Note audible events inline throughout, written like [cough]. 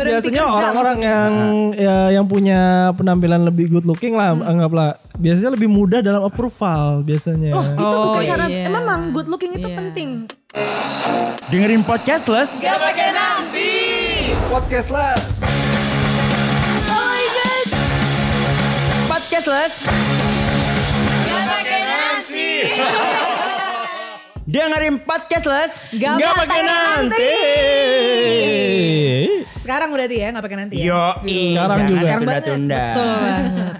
Berhenti biasanya orang-orang yang ya, yang punya penampilan lebih good looking lah Hmm. anggaplah biasanya lebih mudah dalam approval biasanya. Oh, itu Oh, bukan karena iya. memang good looking itu Iya. penting. Dengerin podcastless. Gak pakai nanti. Podcastless. Podcastless. Gak pakai nanti. Dengerin podcastless. Gak, Nggak pakai nanti. Sekarang berarti ya gak pakai nanti ya. Yo, Sekarang juga. Betul banget.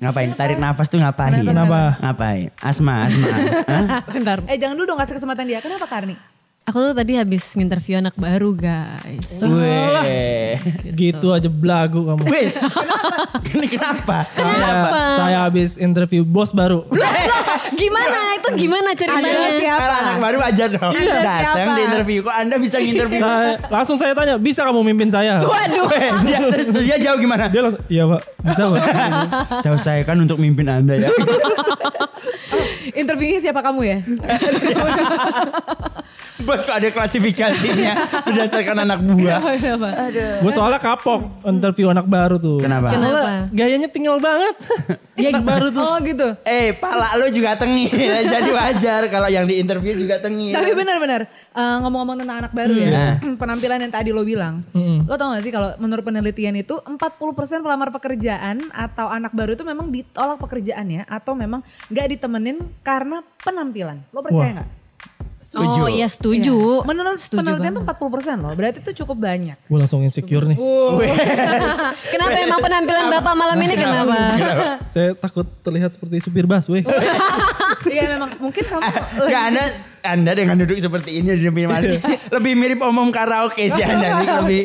Ngapain? Tarik nafas tuh ngapain? Kenapa? Ngapain? Asma, asma. [laughs] Bentar. Eh jangan dulu dong kasih kesempatan dia. Kenapa Karni? Aku tuh tadi habis nginterview anak baru guys. Weh. Gitu aja belagu kamu. Weh. Ini kenapa? Saya, saya habis interview bos baru. Gimana itu gimana ceritanya? siapa? Kalau anak baru aja dong. Anda Datang siapa? di interview. Kok Anda bisa nginterview? Saya, langsung saya tanya, bisa kamu mimpin saya? Waduh. dia, dia jauh gimana? Dia langsung, iya pak, bisa pak. [laughs] Saya usahakan untuk mimpin Anda ya. [laughs] Interviewnya siapa kamu ya? [laughs] Bos kok ada klasifikasinya berdasarkan anak buah. Kenapa? Gue soalnya kapok interview anak baru tuh. Kenapa? Soalnya Kenapa? gayanya tinggal banget. anak baru tuh. Oh gitu. Eh, pala lu juga tengil. [laughs] Jadi wajar kalau yang di interview juga tengil. Tapi benar-benar eh, ngomong-ngomong tentang anak baru ya, [clears throat] penampilan yang tadi lo bilang, lo tau gak sih kalau menurut penelitian itu 40% pelamar pekerjaan atau anak baru itu memang ditolak pekerjaannya atau memang nggak ditemenin karena penampilan. Lo percaya nggak? Setuju. Oh iya setuju. Menurut Setuju penelitian banget. tuh 40% loh, berarti itu cukup banyak. Gue langsung insecure nih. [laughs] Kenapa emang penampilan bapak malam ini kenapa? Saya takut terlihat seperti supir bus, weh. [laughs] Iya memang mungkin kamu Enggak Anda Anda dengan duduk seperti ini di depan. [laughs] Lebih mirip omong karaoke sih Anda nih lebih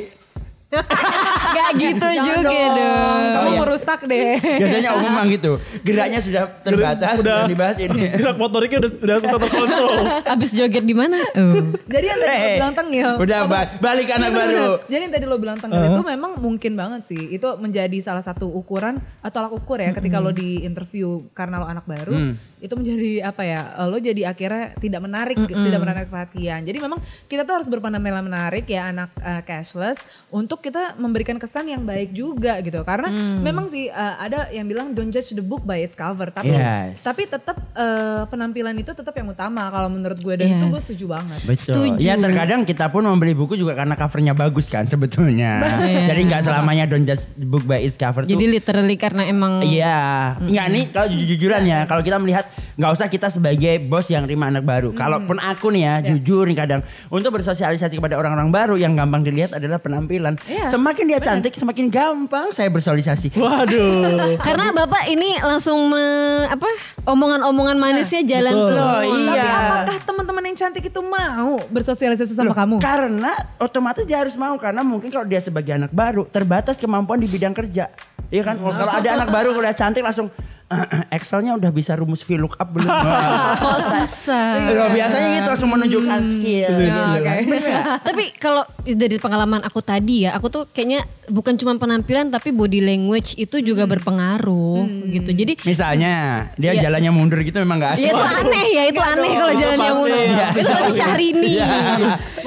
Gak [laughs] gitu Jangan juga dong. Kamu iya. merusak deh. biasanya omong memang gitu. Geraknya sudah terbatas Udah. dibahas ini. Gerak motoriknya udah, udah susah terkontrol. [laughs] Abis joget di mana? [laughs] Oh. Jadi yang tadi lo Eh, bilang tengil. Udah apa- ba- balik anak Bener, baru. bener. Jadi yang tadi lo bilang tengil itu memang mungkin banget sih. Itu menjadi salah satu ukuran atau tolak ukur ya ketika lo di interview karena lo anak baru. Itu menjadi apa ya? Lo jadi akhirnya tidak menarik, gitu, tidak menarik perhatian. Jadi memang kita tuh harus berpenampilan menarik ya anak uh, cashless untuk kita memberikan kesan yang baik juga gitu. Karena memang sih uh, ada yang bilang don't judge the book by its cover. Tapi Yes. tapi tetap uh, penampilan itu tetap yang utama kalau menurut gue dan itu Yes. gue setuju banget. Betul. Setuju. Ya terkadang kita pun membeli buku juga karena covernya bagus kan sebetulnya. [laughs] Jadi nggak selamanya don't just book by its cover tuh. Jadi literally karena emang Iya, nggak nih kalau jujur-jujuran ya. Kalau kita melihat nggak usah kita sebagai bos yang terima anak baru. Kalaupun aku nih ya, jujur nih kadang untuk bersosialisasi kepada orang-orang baru yang gampang dilihat adalah penampilan. Iya, Semakin dia cantik, semakin gampang saya bersosialisasi. Waduh. [laughs] karena bapak ini langsung me- apa omongan-omongan manisnya jalan Betul. semua. Loh, iya. Tapi apakah teman-teman yang cantik itu mau bersosialisasi sama kamu? Karena otomatis dia harus mau karena mungkin kalau dia sebagai anak baru terbatas kemampuan di bidang kerja. Iya kan? Kalau ada anak baru udah cantik langsung "Eh, [clears throat] Excelnya udah bisa rumus VLOOKUP belum? [laughs] Kok susah. Ya, biasanya gitu langsung menunjukkan skill. gitu Oke. kan. [laughs] Tapi kalau dari pengalaman aku tadi ya, aku tuh kayaknya bukan cuma penampilan tapi body language itu juga berpengaruh gitu. Jadi Misalnya dia Iya. jalannya mundur gitu memang gak ya asik. itu aneh ya, itu aneh kalau jalannya pasti. mundur. Iya. Itu pasti Syahrini.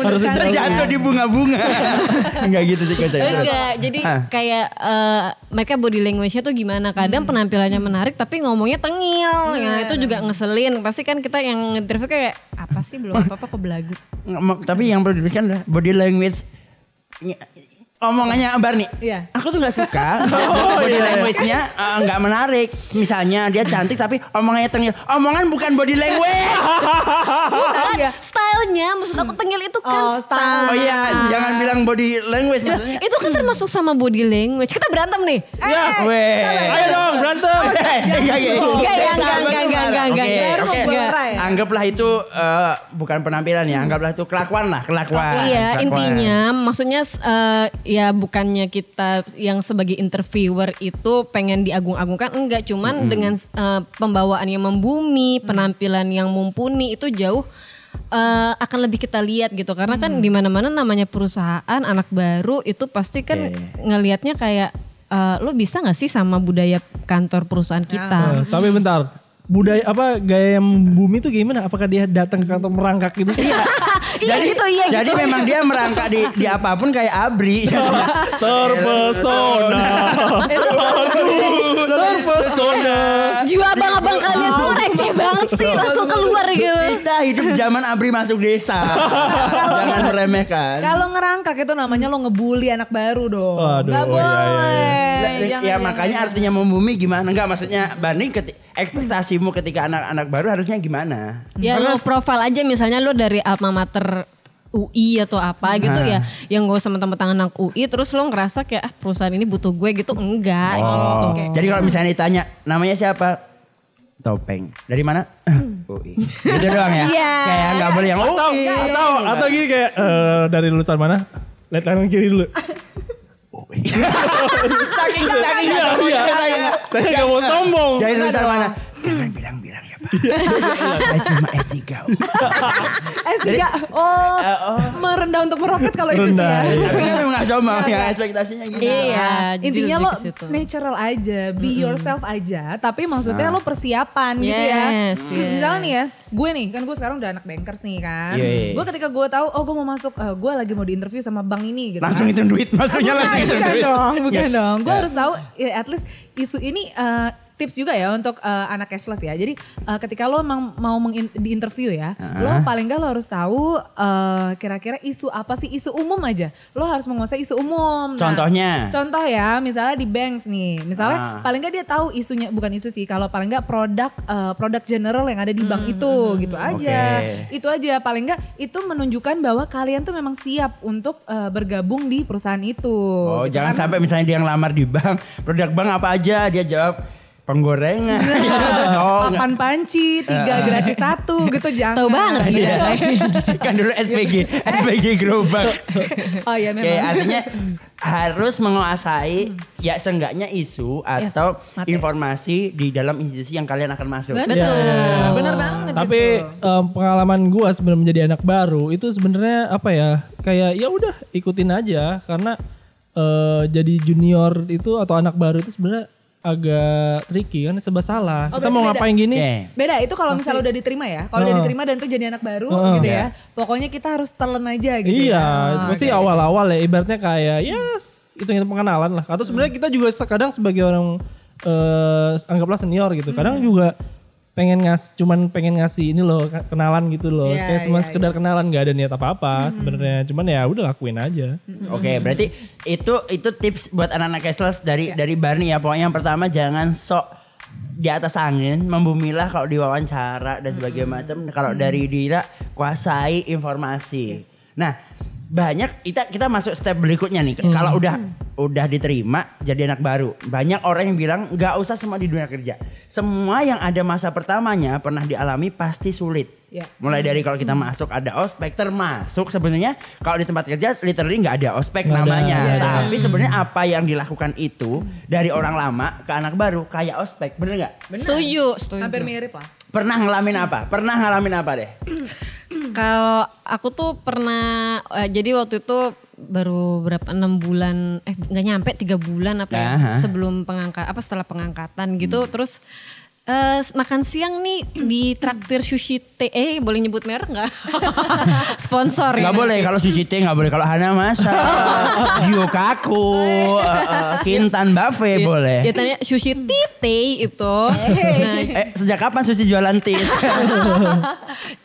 Harus Terjatuh di bunga-bunga. [laughs] Enggak gitu sih saya. Enggak, jadi kayak eh, mereka body language-nya tuh gimana? Kadang penampilannya menarik tapi ngomongnya tengil. Ya, itu juga ngeselin. Pasti kan kita yang interview kayak apa sih belum apa-apa kok belagu. Tapi yang perlu diberikan adalah body language. Omongannya Barni, Iya. aku tuh gak suka [laughs] kalau body language-nya eh, nggak menarik. Misalnya dia cantik tapi omongannya tengil. Omongan bukan body language. [laughs] Oh iya. Stylenya maksud aku tengil itu kan Oh, style. Oh iya, jangan bilang body language maksudnya. Itu kan termasuk sama body language. Kita berantem nih. Ya, Weh. ayo dong berantem. Enggak, enggak, Enggak, enggak, enggak, enggak, enggak, ya. Anggaplah itu eh, bukan penampilan ya, anggaplah itu kelakuan lah, kelakuan. Iya, Kelakuan. intinya maksudnya eh, ya bukannya kita yang sebagai interviewer itu pengen diagung-agungkan enggak, cuman dengan eh, pembawaan yang membumi, penampilan yang mumpuni itu jauh eh, akan lebih kita lihat gitu. Karena kan di mana-mana namanya perusahaan anak baru itu pasti kan ngelihatnya kayak eh, lo bisa nggak sih sama budaya kantor perusahaan kita? Eh, tapi bentar, budaya apa gaya yang bumi itu gimana? Apakah dia datang ke kantor merangkak gitu? Iya. [laughs] jadi gitu, iya jadi memang dia merangkak di di apa pun kayak Abri. [laughs] Terpesona. Aduh, terpesona. Jiwa abang-abang kalian tuh receh banget sih langsung keluar gitu. Kita hidup zaman Abri masuk desa. Jangan meremehkan. Kalau ngerangkak itu namanya lo ngebully anak baru dong. Waduh, Gak oh iya, iya, boleh. Lah, Jangan, ya jangan, makanya artinya membumi gimana? Enggak maksudnya banding ketika ekspektasimu ketika anak-anak baru harusnya gimana? Ya lo profile aja misalnya lo dari alma mater UI atau apa gitu ya yang gue sama teman anak UI terus lo ngerasa kayak ah perusahaan ini butuh gue gitu enggak Oh. gitu. Jadi kalau misalnya ditanya namanya siapa? Topeng. Dari mana? UI. Gitu doang ya. Iya. Kayak nggak boleh yang Atau UI. atau atau gini kayak eh, dari lulusan mana? Lihat kanan kiri dulu. saking saking Iya, iya. Saya nggak mau sombong. Dari lulusan mana? Jangan bilang-bilang. [laughs] Saya cuma S3. Om. S3, oh, merendah untuk meroket kalau itu sih ya. iya. Tapi [laughs] kan memang nggak sombong ya ekspektasinya gitu. Iya, Intinya lo natural aja, be yourself aja. Tapi maksudnya lo persiapan gitu ya. Yes, Hmm, yes. Misalnya nih ya, gue nih kan gue sekarang udah anak bankers nih kan. Iya, iya. Gue ketika gue tahu, oh gue mau masuk, eh, gue lagi mau diinterview sama bank ini gitu. Langsung kan. hitung duit. Maksudnya bukan, langsung hitung bukan duit. dong, bukan Yes. dong. Gue Ya. harus tahu, ya, at least isu ini eh, tips juga ya untuk eh, anak cashless ya. Jadi eh, ketika lo emang mau diinterview ya, lo paling gak lo harus tahu eh, kira-kira isu apa sih isu umum aja. Lo harus menguasai isu umum. Nah, Contohnya? Contoh ya, misalnya di bank nih, misalnya Ah. paling nggak dia tahu isunya bukan isu sih, kalau paling nggak produk eh, produk general yang ada di bank itu, gitu aja. Oke. Itu aja paling nggak itu menunjukkan bahwa kalian tuh memang siap untuk eh, bergabung di perusahaan itu. Oh, Gitu. jangan Karena- sampai misalnya dia ngelamar di bank, produk bank apa aja, dia jawab penggorengan. [laughs] oh, enggak. Papan panci, tiga gratis satu gitu jangan. Tahu banget Gitu. dia. [laughs] kan dulu SPG, SPG gerobak. Oh iya memang. artinya harus menguasai ya seenggaknya isu Yes, atau materi. informasi di dalam institusi yang kalian akan masuk. Betul. Ya. Bener banget Tapi gitu. em, pengalaman gua sebelum menjadi anak baru itu sebenarnya apa ya? Kayak ya udah ikutin aja karena eh, jadi junior itu atau anak baru itu sebenarnya agak tricky kan serba salah. Oh, Kita mau beda. ngapain gini? Oke. Beda itu kalau misalnya udah diterima ya. Kalau udah Heeh. diterima dan tuh jadi anak baru Heeh. gitu Iya. ya. Pokoknya kita harus telan aja gitu. Iya, ya. pasti awal-awal ya ibaratnya kayak ya s- itu yang pengenalan lah. Atau sebenarnya kita juga kadang sebagai orang eh anggaplah senior gitu. Kadang juga pengen ngas cuman pengen ngasih ini loh kenalan gitu loh. Iya, kayak cuma iya, sekedar kenalan nggak ada niat apa-apa sebenarnya. Cuman ya udah lakuin aja. Oke, berarti itu itu tips buat anak-anak cashless dari dari Barney ya. Pokoknya yang pertama jangan sok di atas angin, membumilah kalau diwawancara dan sebagainya macam. Kalau dari Dira kuasai informasi. Nah, banyak kita kita masuk step berikutnya nih. Kalau udah udah diterima jadi anak baru, banyak orang yang bilang nggak usah semua di dunia kerja. Semua yang ada masa pertamanya pernah dialami pasti sulit. Ya. Mulai dari kalau kita masuk ada ospek termasuk sebenarnya kalau di tempat kerja literally nggak ada ospek Nggak ada. namanya. Iya. Tapi sebenarnya apa yang dilakukan itu dari orang lama ke anak baru kayak ospek, bener nggak? Setuju, setuju. Hampir mirip lah. Pernah ngalamin apa? Pernah ngalamin apa deh? [clears throat] [clears throat] Kalau aku tuh pernah eh, jadi waktu itu baru berapa enam bulan eh nggak nyampe tiga bulan apa ya Aha. sebelum pengangkat apa setelah pengangkatan gitu terus eh, makan siang nih di traktir sushi teh eh boleh nyebut merek nggak [laughs] sponsor ya Nggak boleh kalau sushi teh nggak boleh kalau Hana masa [laughs] Gyokaku, eh, eh, Kintan Buffet boleh. dia tanya sushi tite itu nah, Eh sejak kapan sushi jualan tea? [laughs]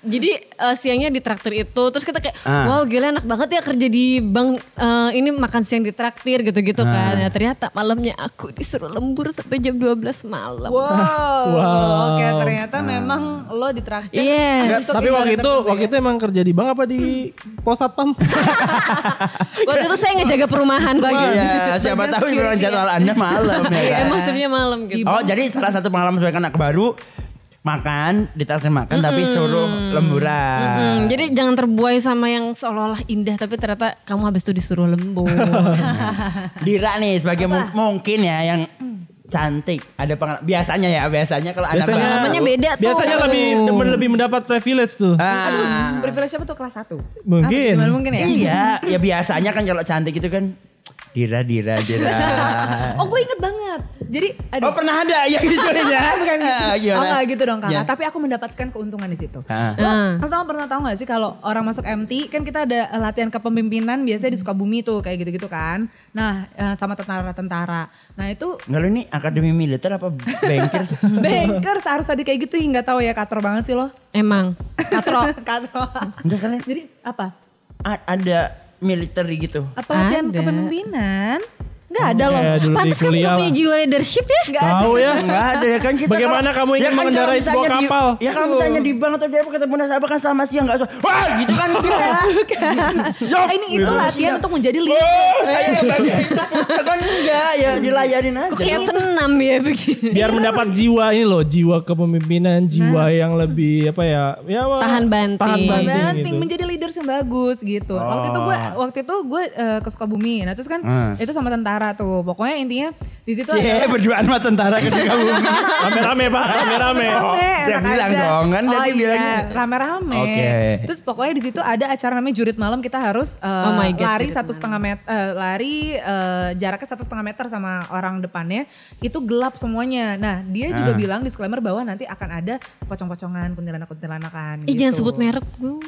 Jadi eh, siangnya di traktir itu terus kita kayak Ah. wow gila enak banget ya kerja di bank eh, ini makan siang di traktir gitu-gitu Ah. kan. Ya ternyata malamnya aku disuruh lembur sampai jam 12 malam. Wow. Oke ternyata memang lo ditraktir. Yes. untuk Tapi waktu itu waktu ya. itu emang kerja di bank apa di pos satpam? [laughs] Waktu itu saya ngejaga perumahan sih. Iya, siapa bagian tahu memang jadwal Anda malam ya kan? Emang shiftnya malam gitu. Oh jadi salah satu pengalaman sebagai anak baru makan, ditraktir makan tapi suruh lemburan. Hmm, jadi jangan terbuai sama yang seolah-olah indah tapi ternyata kamu habis itu disuruh lembur. [laughs] Dira nih sebagai mu- mungkin ya yang cantik ada pengalaman biasanya ya biasanya kalau Biasanya Pengalamannya beda tuh. Biasanya lebih lebih, lebih mendapat privilege tuh. Ah, Privilege apa tuh kelas 1? Mungkin. gimana mungkin ya? iya ya biasanya kan kalau cantik itu kan Dira, Dira, Dira. [laughs] Oh gue inget banget. Jadi aduh. oh pernah ada yang gituin ya? [laughs] Bukan gitu. Oh enggak gitu dong kakak. Ya. Tapi aku mendapatkan keuntungan di situ. Ah. Lo tau pernah tahu gak sih kalau orang masuk MT kan kita ada eh, latihan kepemimpinan biasanya di Sukabumi tuh kayak gitu-gitu kan. Nah eh, sama tentara-tentara. Nah itu Enggak lu ini akademi militer apa banker sih? [laughs] banker harus ada kayak gitu nggak tahu ya kator banget sih lo. Emang. Katro. Katro. Enggak kan Jadi apa? a- ada militer gitu. Apa latihan kepemimpinan? Nggak ada loh. Kayak dulu di Pantes kamu gak punya jiwa leadership ya? Nggak ada. Tahu ya. Enggak ada ya kan kita Bagaimana kamu ingin kalau mengendarai sebuah di- kapal? ya kalau misalnya di bank atau di apa ketemu nasabah kan selama siang enggak usah. Wah, gitu kan enggak. [laughs] Siap. ini itu latihan untuk menjadi leader. Oh, saya enggak kan enggak ya dilayanin aja. Kayak senam ya begini. Biar mendapat jiwa ini loh, jiwa kepemimpinan, jiwa yang lebih apa ya? Ya Tahan banting. Tahan banting, gitu. menjadi leaders yang bagus gitu. Waktu itu gue waktu itu gue eh, ke Sukabumi. Nah, terus kan Hmm. itu sama tentara tuh. Pokoknya intinya di situ Cie, ada berduaan sama tentara ke Sukabumi. [laughs] Rame-rame Pak, rame-rame. Oh, dia bilang aja. dong, kan oh, iya, bilangnya. rame-rame. Oke. Terus pokoknya di situ ada acara namanya jurit malam kita harus eh, Oh my God, lari satu setengah meter, lari eh, jaraknya satu setengah meter sama orang depannya itu gelap semuanya. Nah dia juga Ah. bilang disclaimer bahwa nanti akan ada pocong-pocongan, kuntilanak-kuntilaнаkan. Ih jangan gitu. sebut merek.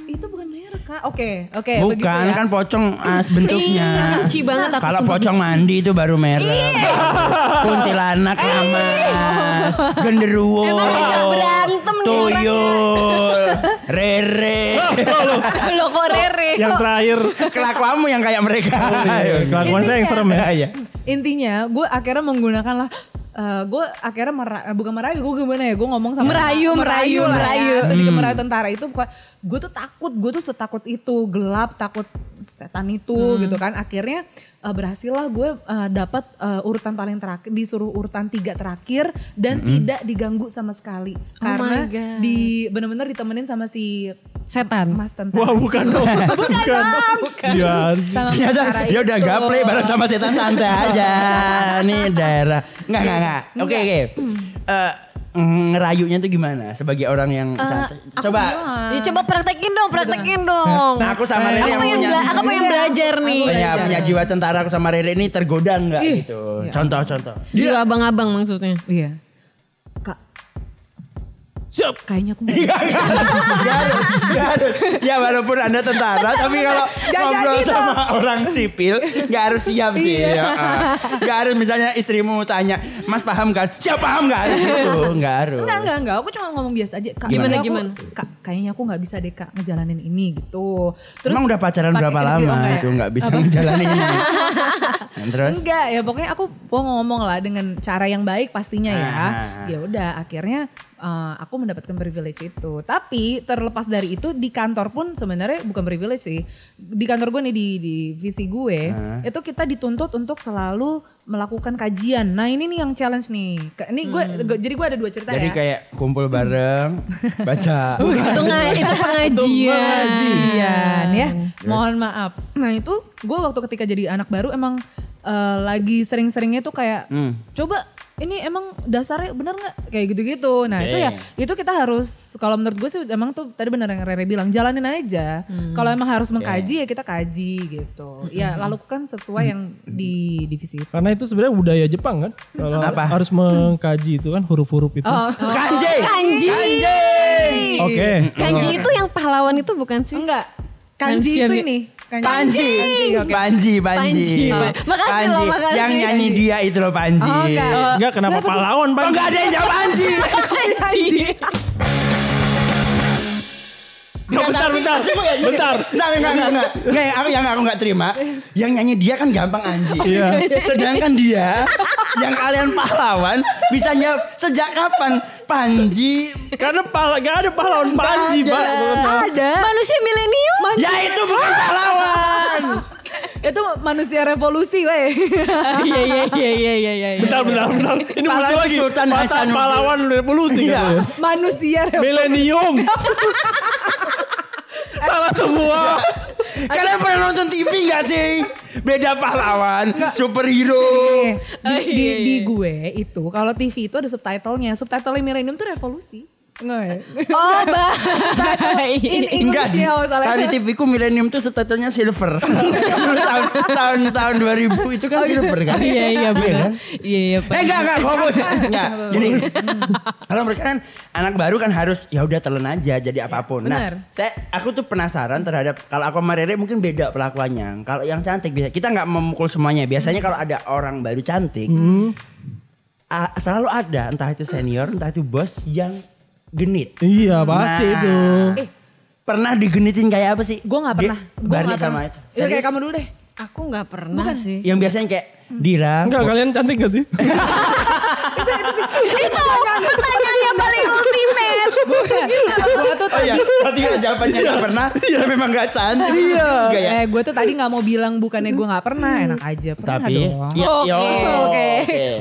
Itu bukan merek kak. Oke, oke. Bukan begitu ya. kan pocong as bentuknya. Iya, benci banget aku Kalau pocong mandi itu baru merek. [laughs] Kuntilanak lamas, genderuwo, Emang ngajak berantem nih tuyul, [laughs] rere. Lo kok Rere. Yang terakhir, Kelakuanmu yang kayak mereka. iya, kelakuan saya yang serem ya. Iya. Intinya gue akhirnya menggunakan lah gue akhirnya mera- eh, bukan merayu gue gimana ya gue ngomong sama Merayu, merayu, lah merayu. ya. sedikit merayu tentara itu gue tuh takut gue tuh setakut itu gelap takut setan itu gitu kan akhirnya eh, berhasil lah gue eh, dapat eh, urutan paling terakhir disuruh urutan tiga terakhir dan tidak diganggu sama sekali karena my God. di bener-bener ditemenin sama si Setan. mas tentara Wah bukan dong. [laughs] Bukan dong. Iya. sama Ya udah, ya udah gaple bareng sama setan santai aja. [laughs] Nih daerah. Enggak, enggak, enggak. Oke, oke. Eh, ngerayunya tuh gimana sebagai orang yang? Aku Coba. Ya coba praktekin dong, praktekin dong. Nah, aku sama Rere aku yang punya bela- aku pengen belajar nih. punya, punya jiwa tentara aku sama Rere ini tergoda enggak Ih, gitu. ya Contoh, contoh. Jiwa abang-abang maksudnya. iya Siap. kayaknya aku enggak harus, enggak harus. Ya walaupun Anda tentara, tapi kalau ngobrol gitu. sama orang sipil, enggak harus siap sih. Ya, ah. Enggak harus misalnya istrimu tanya, Mas paham kan? Siap paham enggak harus gitu, enggak harus. Enggak, enggak, enggak. Aku cuma ngomong biasa aja. Kak, Gimana, kayaknya aku- gimana? Kak, kayaknya aku nggak bisa deh kak ngejalanin ini gitu. Emang udah pacaran berapa lama enggak ya? itu enggak bisa Apa? ngejalanin ini? [laughs] Terus? Enggak, ya pokoknya aku mau ngomong lah dengan cara yang baik pastinya ya. Ah. Ya udah, akhirnya eh, aku mendapatkan privilege itu. Tapi terlepas dari itu di kantor pun sebenarnya bukan privilege sih. Di kantor gue nih di di visi gue, Ah. itu kita dituntut untuk selalu melakukan kajian. Nah ini nih yang challenge nih. Ini gue, gue- jadi gue ada dua cerita Hmm. Jadi ya. kayak kumpul bareng, [laughs] baca. Itu nggak itu pengajian. pengajian ya. Mohon maaf. Nah itu gue waktu ketika jadi anak baru emang eh, lagi sering-seringnya tuh kayak Hmm. coba ini emang dasarnya bener nggak kayak gitu-gitu. Nah itu ya itu kita harus kalau menurut gue sih emang tuh tadi bener yang Rere bilang jalanin aja. Kalau emang harus mengkaji ya kita kaji gitu. Ya lakukan sesuai yang di divisi itu. Karena itu sebenarnya budaya Jepang kan. Kalau Apa? harus mengkaji itu kan huruf-huruf itu. Oh, Kanji. Kanji. Oke. Kanji itu yang pahlawan itu bukan sih? enggak. Kanji itu Kanji. ini. Panji, oke. Panji, Panji, Panji. Makasih loh, makasih. Yang nyanyi dia itu loh Panji. Oh, enggak. Enggak kenapa pahlawan Oh, Pak? enggak ada yang jawab Panji. [laughs] [laughs] Nggak, bentar, bentar. Bentar. Enggak, enggak, enggak, enggak. Enggak, yang aku yang aku enggak terima. Yang nyanyi dia kan gampang Anji. Iya. Sedangkan dia yang kalian pahlawan bisa jawab sejak kapan Panji? Karena pala, gak ada pahlawan Panji, ada. Pak. Ada. Manusia milenium. Ya itu bukan pahlawan. Itu manusia revolusi weh. [laughs] Iya iya iya iya iya iya. Bentar, bentar, bentar. Ini muncul Pahlawan lagi. Sultan Hasanuddin. pahlawan revolusi Iya. manusia revolusi. Milenium. [laughs] Salah semua. [laughs] Kalian pernah nonton TV gak sih? Beda pahlawan, superhero. di, di, di gue itu kalau TV itu ada subtitlenya. Subtitle Millennium tuh revolusi. Nggak. Oh, baik. [laughs] In Enggak English sih. ya. Kalau di TV ku milenium tuh subtitlenya silver. [laughs] Tahun tahun tahun 2000 itu kan silver kan? Iya, iya benar. kan? Iya, iya. Eh enggak enggak fokus. Enggak. Gini. Kalau mereka kan anak baru kan harus ya udah telan aja jadi apa pun. Nah, saya aku tuh penasaran terhadap kalau aku sama Rere mungkin beda pelakuannya. Kalau yang cantik bisa kita nggak memukul semuanya. Biasanya kalau ada orang baru cantik ah, selalu ada entah itu senior entah itu bos yang genit. Iya pasti Nah, itu. Eh. Pernah digenitin kayak apa sih? Gue gak pernah. Gue gak sama pernah. itu. Itu kayak Serius? kamu dulu deh. Aku nggak pernah sih. Yang biasanya kayak Dira. Enggak kalian cantik gak sih? [laughs] Itu pertanyaan yang paling ultimate. gue tuh Oh iya, tadi tadi kalau jawabannya gak pernah, ya memang gak cantik. Iya. Juga ya. Eh gue tuh tadi gak mau bilang bukannya gue gak pernah Enak aja Pernah Tapi, dong ya, Oke. yo, Oke. oke.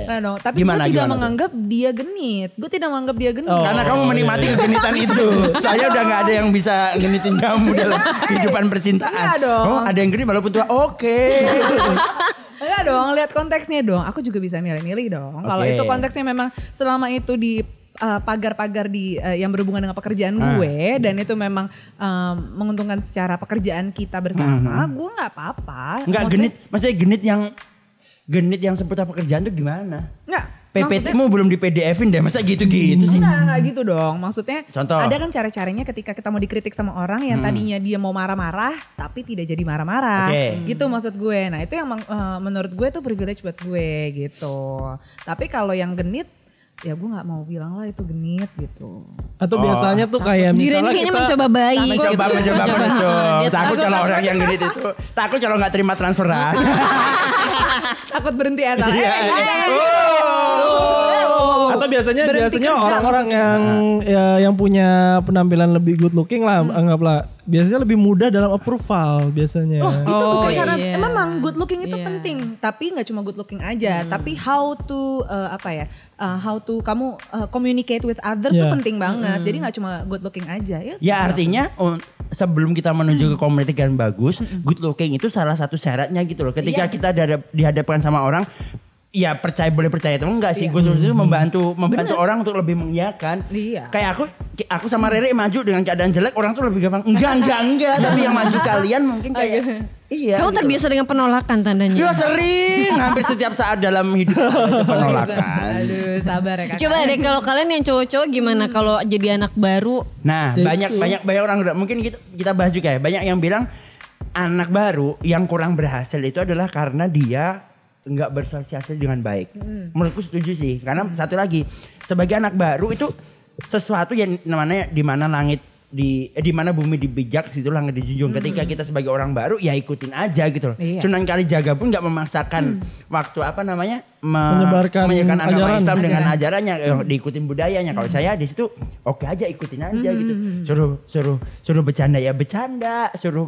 Nah dong, tapi gue tidak gimana tuh? menganggap dia genit. Gue tidak menganggap dia genit. Oh. Karena kamu menikmati kegenitan itu. Soalnya udah gak ada yang bisa genitin kamu dalam [laughs] kehidupan percintaan. Oh ada yang genit walaupun tua, oke. [laughs] Enggak dong, lihat konteksnya dong. Aku juga bisa milih-milih dong. Kalau Oke. itu konteksnya memang selama itu di uh, pagar-pagar di uh, yang berhubungan dengan pekerjaan Ah. gue dan itu memang um, menguntungkan secara pekerjaan kita bersama, gue nggak apa-apa. Enggak Maksudnya- genit, maksudnya genit yang genit yang seputar pekerjaan tuh gimana? Enggak. PPT-mu belum di PDF-in deh, masa gitu-gitu sih? Enggak, enggak gitu dong. Maksudnya Contoh. ada kan cara-caranya ketika kita mau dikritik sama orang yang tadinya dia mau marah-marah tapi tidak jadi marah-marah. Oke. Gitu maksud gue. Nah, itu yang eh, menurut gue tuh privilege buat gue gitu. Tapi kalau yang genit ya gue nggak mau bilang lah itu genit gitu. Atau biasanya tuh kayak Dira misalnya kayaknya kita mencoba baik. Mencoba, gitu. mencoba, mencoba. Dia Takut kalau orang yang genit itu, takut kalau nggak terima transferan. [laughs] Takut berhenti ya Iya, iya. Oh. atau biasanya Berhenti biasanya orang-orang yang ya, yang punya penampilan lebih good looking lah anggaplah biasanya lebih mudah dalam approval biasanya. Loh, itu Oh, bukan karena iya. memang good looking itu Iya. penting, tapi nggak cuma good looking aja, tapi how to uh, apa ya, uh, how to kamu uh, communicate with others Yeah. tuh penting banget. Jadi nggak cuma good looking aja ya. Ya artinya un- sebelum kita menuju ke komunitas yang bagus, good looking itu salah satu syaratnya gitu loh. Ketika Iya. kita dihadap- dihadapkan sama orang, ya percaya boleh percaya itu enggak sih. Good looking itu membantu membantu orang untuk lebih mengiyakan. Iya. Kayak aku aku sama Rere maju dengan keadaan jelek, orang tuh lebih gampang enggak enggak enggak. Tapi yang maju kalian mungkin kayak iya. Kamu gitu. terbiasa dengan penolakan tandanya. Ya sering, hampir setiap saat dalam hidup itu penolakan. Aduh, sabar ya kak. Coba deh kalau kalian yang cowok-cowok gimana kalau jadi anak baru? Nah, Jadi- banyak banyak banyak orang udah mungkin kita kita bahas juga ya. Banyak yang bilang anak baru yang kurang berhasil itu adalah karena dia nggak bersosialisasi dengan baik. Menurutku setuju sih. Karena satu lagi, sebagai anak baru itu sesuatu yang namanya di mana langit di eh, di mana bumi dibijak situ langit dijunjung. Ketika kita sebagai orang baru ya ikutin aja gitu loh. Iya. Sunan Kalijaga pun nggak memaksakan waktu apa namanya me- Menyebarkan menyebarkan agama ajaran. Islam dengan Ajaran. ajarannya eh, diikutin budayanya. Kalau saya di situ oke aja ikutin aja gitu. Hmm. Suruh suruh suruh bercanda ya bercanda, suruh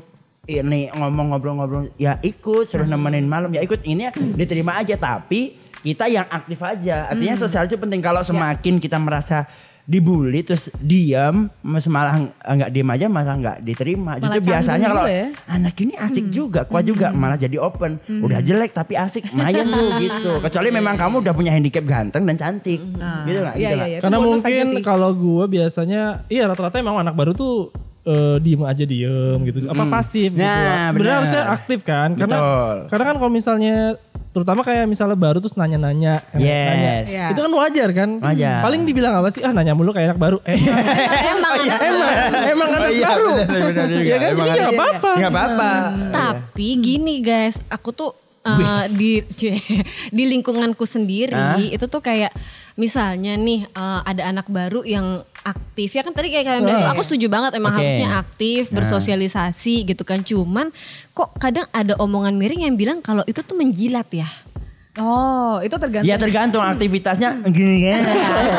ini ngomong ngobrol-ngobrol ya ikut, suruh Hmm. nemenin malam ya ikut. Ini diterima aja tapi kita yang aktif aja. Artinya Hmm. sosial itu penting. Kalau Ya. semakin kita merasa dibully terus diam mas- malah nggak diam aja malah nggak diterima Malah Justru biasanya kalau ya. anak ini asik juga kuat juga malah jadi open udah jelek tapi asik lumayan tuh gitu kecuali memang kamu udah punya handicap ganteng dan cantik Nah, gitu iya, gitu iya, nggak? iya. Itu Karena mungkin kalau gue biasanya iya rata-rata emang anak baru tuh eh, diem aja diem gitu apa pasif gitu. Nah, Sebenarnya benar. harusnya aktif kan karena Betul. karena kan kalau misalnya terutama kayak misalnya baru terus nanya-nanya kayak Yes. nanya. Iya. itu kan wajar kan Wajar. paling dibilang apa sih ah nanya mulu kayak anak baru eh, [laughs] Emang anak emang emang anak Oh iya, baru benar, benar juga. ya kan Emang jadi anak- nggak apa-apa nggak apa-apa Tapi gini guys, aku tuh uh, di [laughs] di lingkunganku sendiri Hah? itu tuh kayak misalnya nih uh, ada anak baru yang aktif ya kan tadi kayak kalian bilang tuh, aku setuju banget emang Oke. harusnya aktif bersosialisasi gitu kan. Cuman kok kadang ada omongan miring yang bilang kalau itu tuh menjilat ya? Oh, itu tergantung. ya tergantung aktivitasnya. Gini kan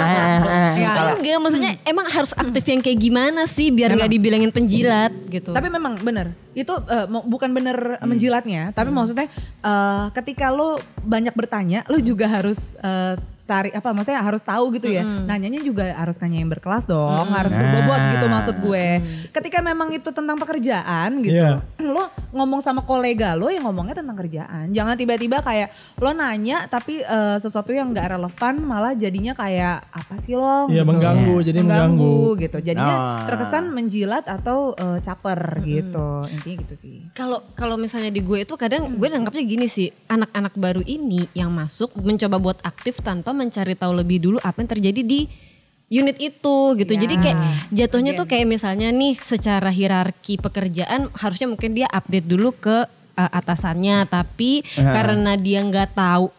[laughs] Ya, Kalau enggak maksudnya emang harus aktif yang kayak gimana sih biar nggak dibilangin penjilat gitu? Tapi memang bener. Itu mau- bukan bener Hmm. menjilatnya, tapi maksudnya eh, ketika lo banyak bertanya, lo juga harus eh, tarik apa maksudnya harus tahu gitu ya. Nanyanya juga harus nanya yang berkelas dong, harus berbobot gitu Nah. maksud gue. Ketika memang itu tentang pekerjaan gitu. Iya. [clears throat] Lo ngomong sama kolega lo yang ngomongnya tentang kerjaan. Jangan tiba-tiba kayak lo nanya tapi eh, sesuatu yang nggak relevan malah jadinya kayak apa sih lo? Iya gitu. mengganggu, jadi mengganggu. gitu. Jadinya Oh. terkesan menjilat atau eh, caper gitu. Intinya gitu sih. Kalau kalau misalnya di gue itu kadang gue nangkapnya gini sih, anak-anak baru ini yang masuk mencoba buat aktif tanpa mencari tahu lebih dulu apa yang terjadi di unit itu gitu. Ya. Jadi kayak jatuhnya tuh kayak misalnya nih secara hierarki pekerjaan harusnya mungkin dia update dulu ke uh, atasannya, tapi karena dia nggak tahu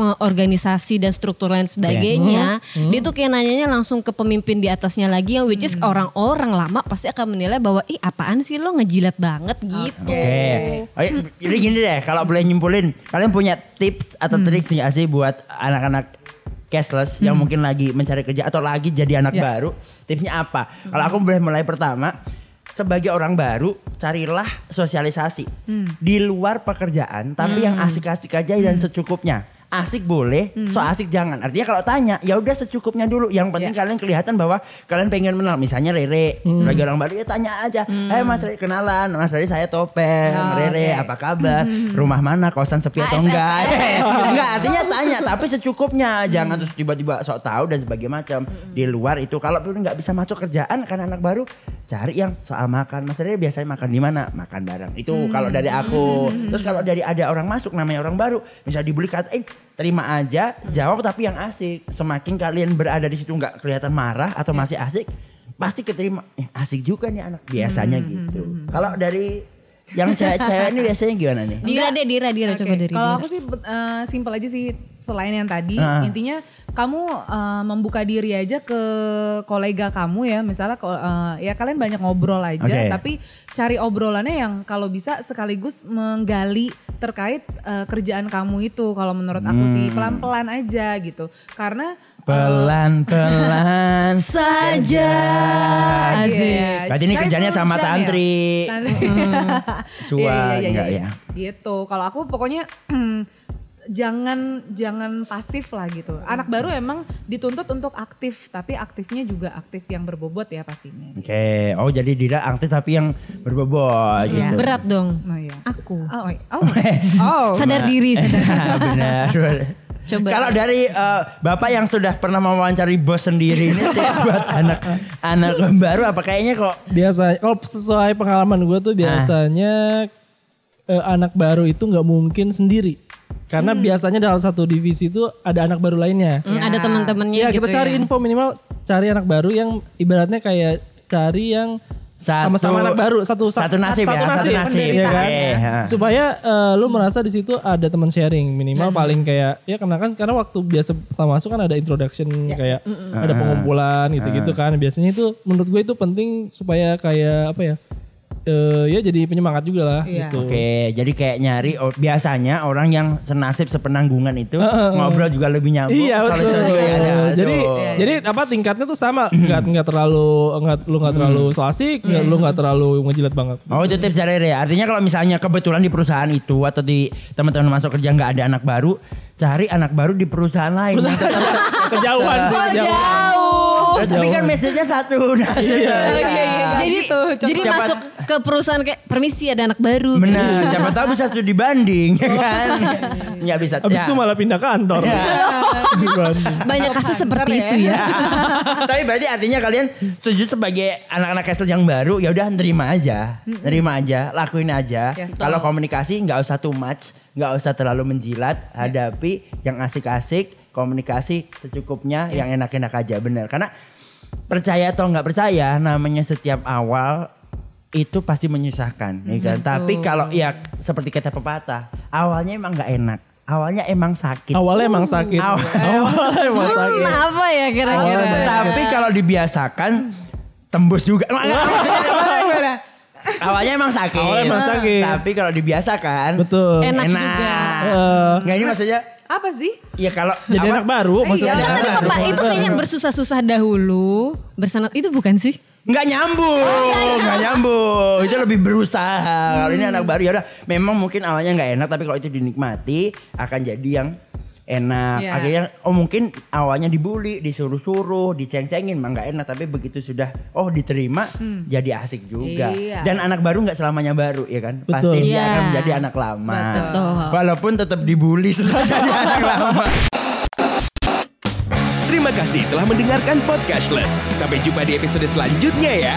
uh, organisasi dan struktur lain sebagainya, dia tuh kayak nanyanya langsung ke pemimpin di atasnya lagi yang which is orang-orang lama pasti akan menilai bahwa ih apaan sih lo ngejilat banget gitu. Oke. Oke, jadi gini deh, kalau boleh nyimpulin, kalian punya tips atau Hmm. trik nggak sih buat anak-anak cashless yang mungkin lagi mencari kerja atau lagi jadi anak Ya. baru? Tipsnya apa? Kalau aku boleh mulai pertama, sebagai orang baru, carilah sosialisasi Hmm. di luar pekerjaan, tapi yang asik-asik aja dan secukupnya. Asik boleh, so asik jangan. Artinya kalau tanya, ya udah secukupnya dulu. Yang penting Ya. kalian kelihatan bahwa kalian pengen mengenal. Misalnya Rere, lagi orang baru ya tanya aja. Eh Mas Rere kenalan, Mas Rere saya Topeng, Oh, Rere oke. apa kabar? Rumah mana? Kosan sepi atau enggak? [laughs] enggak, artinya tanya tapi secukupnya. Jangan terus tiba-tiba sok tahu dan sebagainya macam. Di luar itu kalau pun nggak bisa masuk kerjaan kan anak baru cari yang soal makan. Mas Rere biasanya makan di mana? Makan bareng. Itu kalau dari aku. Terus kalau dari ada orang masuk namanya orang baru, misal dibully kata eh terima aja, jawab tapi yang asik. Semakin kalian berada di situ nggak kelihatan marah atau masih asik, pasti keterima. Eh, asik juga nih anak biasanya gitu. Kalau dari yang cewek-cewek ini biasanya gimana nih? Dira deh, Dira, Dira Oke, coba dari Kalau aku sih eh, simpel aja sih selain yang tadi, Ah. intinya kamu eh, membuka diri aja ke kolega kamu ya, misalnya eh, ya kalian banyak ngobrol aja, Oke. tapi cari obrolannya yang kalau bisa sekaligus menggali terkait eh, kerjaan kamu itu. Kalau menurut aku sih Hmm. pelan-pelan aja gitu, karena Pelan-pelan [laughs] Saja. Asik. Iya, Berarti ini kerjanya sama tantri. Tantri. [laughs] Cuan, Iya, iya, iya, enggak iya. ya? Gitu. Kalau aku pokoknya [clears throat] jangan jangan pasif lah gitu. Anak baru emang dituntut untuk aktif, tapi aktifnya juga aktif yang berbobot ya pastinya. Oke, oh jadi Dira aktif tapi yang berbobot Iya. gitu. Berat dong. Nah, iya. Aku. Oh, iya. [laughs] oh, oh. Sadar diri, sadar diri. [laughs] Benar. Coba. Kalau dari eh, Bapak yang sudah pernah mewawancari bos sendiri ini [laughs] tips buat anak anak baru apa kayaknya kok Biasa kalau sesuai pengalaman gue tuh biasanya eh, anak baru itu nggak mungkin sendiri. Karena biasanya dalam satu divisi itu ada anak baru lainnya. Hmm, Ada teman-temannya Ya, gitu kita cari ya. info minimal cari anak baru yang ibaratnya kayak cari yang Satu- sama-sama anak baru satu satu nasib ya, satu nasib. ya kan? Supaya eh, lu merasa di situ ada teman sharing minimal paling kayak ya karena kan karena waktu biasa pertama masuk kan ada introduction kayak ada pengumpulan gitu-gitu kan biasanya itu menurut gue itu penting supaya kayak apa ya eh, ya jadi penyemangat juga lah Iya. gitu. Oke, jadi kayak nyari oh, biasanya orang yang senasib sepenanggungan itu ngobrol juga lebih nyambung. Iya betul. juga ada. Jadi Tuh. jadi apa tingkatnya tuh sama, nggak nggak terlalu nggak lu nggak terlalu so asik, nggak- lu nggak terlalu ngejilat banget. Oh itu tips dari Rere. Artinya kalau misalnya kebetulan di perusahaan itu atau di teman-teman masuk kerja nggak ada anak baru, cari anak baru di perusahaan lain. yang tetap [laughs] Kejauhan sih, kejauhan. Jauh. Tapi kan message-nya satu. Nah, Oh, iya, iya, iya. Jadi, gitu, coba. jadi Siapa- masuk ke perusahaan kayak permisi ada anak baru. Benar, siapa tahu bisa studi banding ya kan. Nggak bisa. Habis ya. itu malah pindah kantor. Dibanding. Banyak kasus seperti ya. itu ya. [laughs] Tapi berarti artinya kalian setuju sebagai anak-anak castle yang baru ya udah terima aja, terima aja, lakuin aja. Yes. Kalau komunikasi nggak usah too much, nggak usah terlalu menjilat, hadapi yang asik-asik, komunikasi secukupnya, yang enak-enak aja, bener. Karena percaya atau nggak percaya, namanya setiap awal itu pasti menyusahkan, ya kan? Tapi kalau ya seperti kata pepatah, awalnya emang nggak enak, awalnya emang sakit. Awalnya emang sakit. Awal- [laughs] Awalnya emang sakit. Hmm, apa ya kira-kira? Tapi kalau dibiasakan tembus juga. [laughs] Awalnya emang sakit. Awalnya emang sakit. Tapi kalau dibiasakan Betul. Enak juga. Eh, Nggak ini maksudnya Apa sih? ya kalau jadi apa- anak baru maksudnya. Iya, Kan tadi Bapak itu kayaknya bersusah-susah dahulu. Bersanat itu bukan sih? nggak nyambung, nggak nyambung. Itu lebih berusaha. Kalau ini anak baru ya udah. Memang mungkin awalnya nggak enak, tapi kalau itu dinikmati akan jadi yang enak. Iya. Akhirnya oh mungkin awalnya dibully, disuruh-suruh, diceng-cengin mah nggak enak tapi begitu sudah oh diterima jadi asik juga. Iya. Dan anak baru nggak selamanya baru ya kan? Betul. Pasti dia Iya. akan menjadi anak lama. Betul. Walaupun tetap dibully setelah [laughs] jadi anak lama. Terima kasih telah mendengarkan Podcastless. Sampai jumpa di episode selanjutnya ya.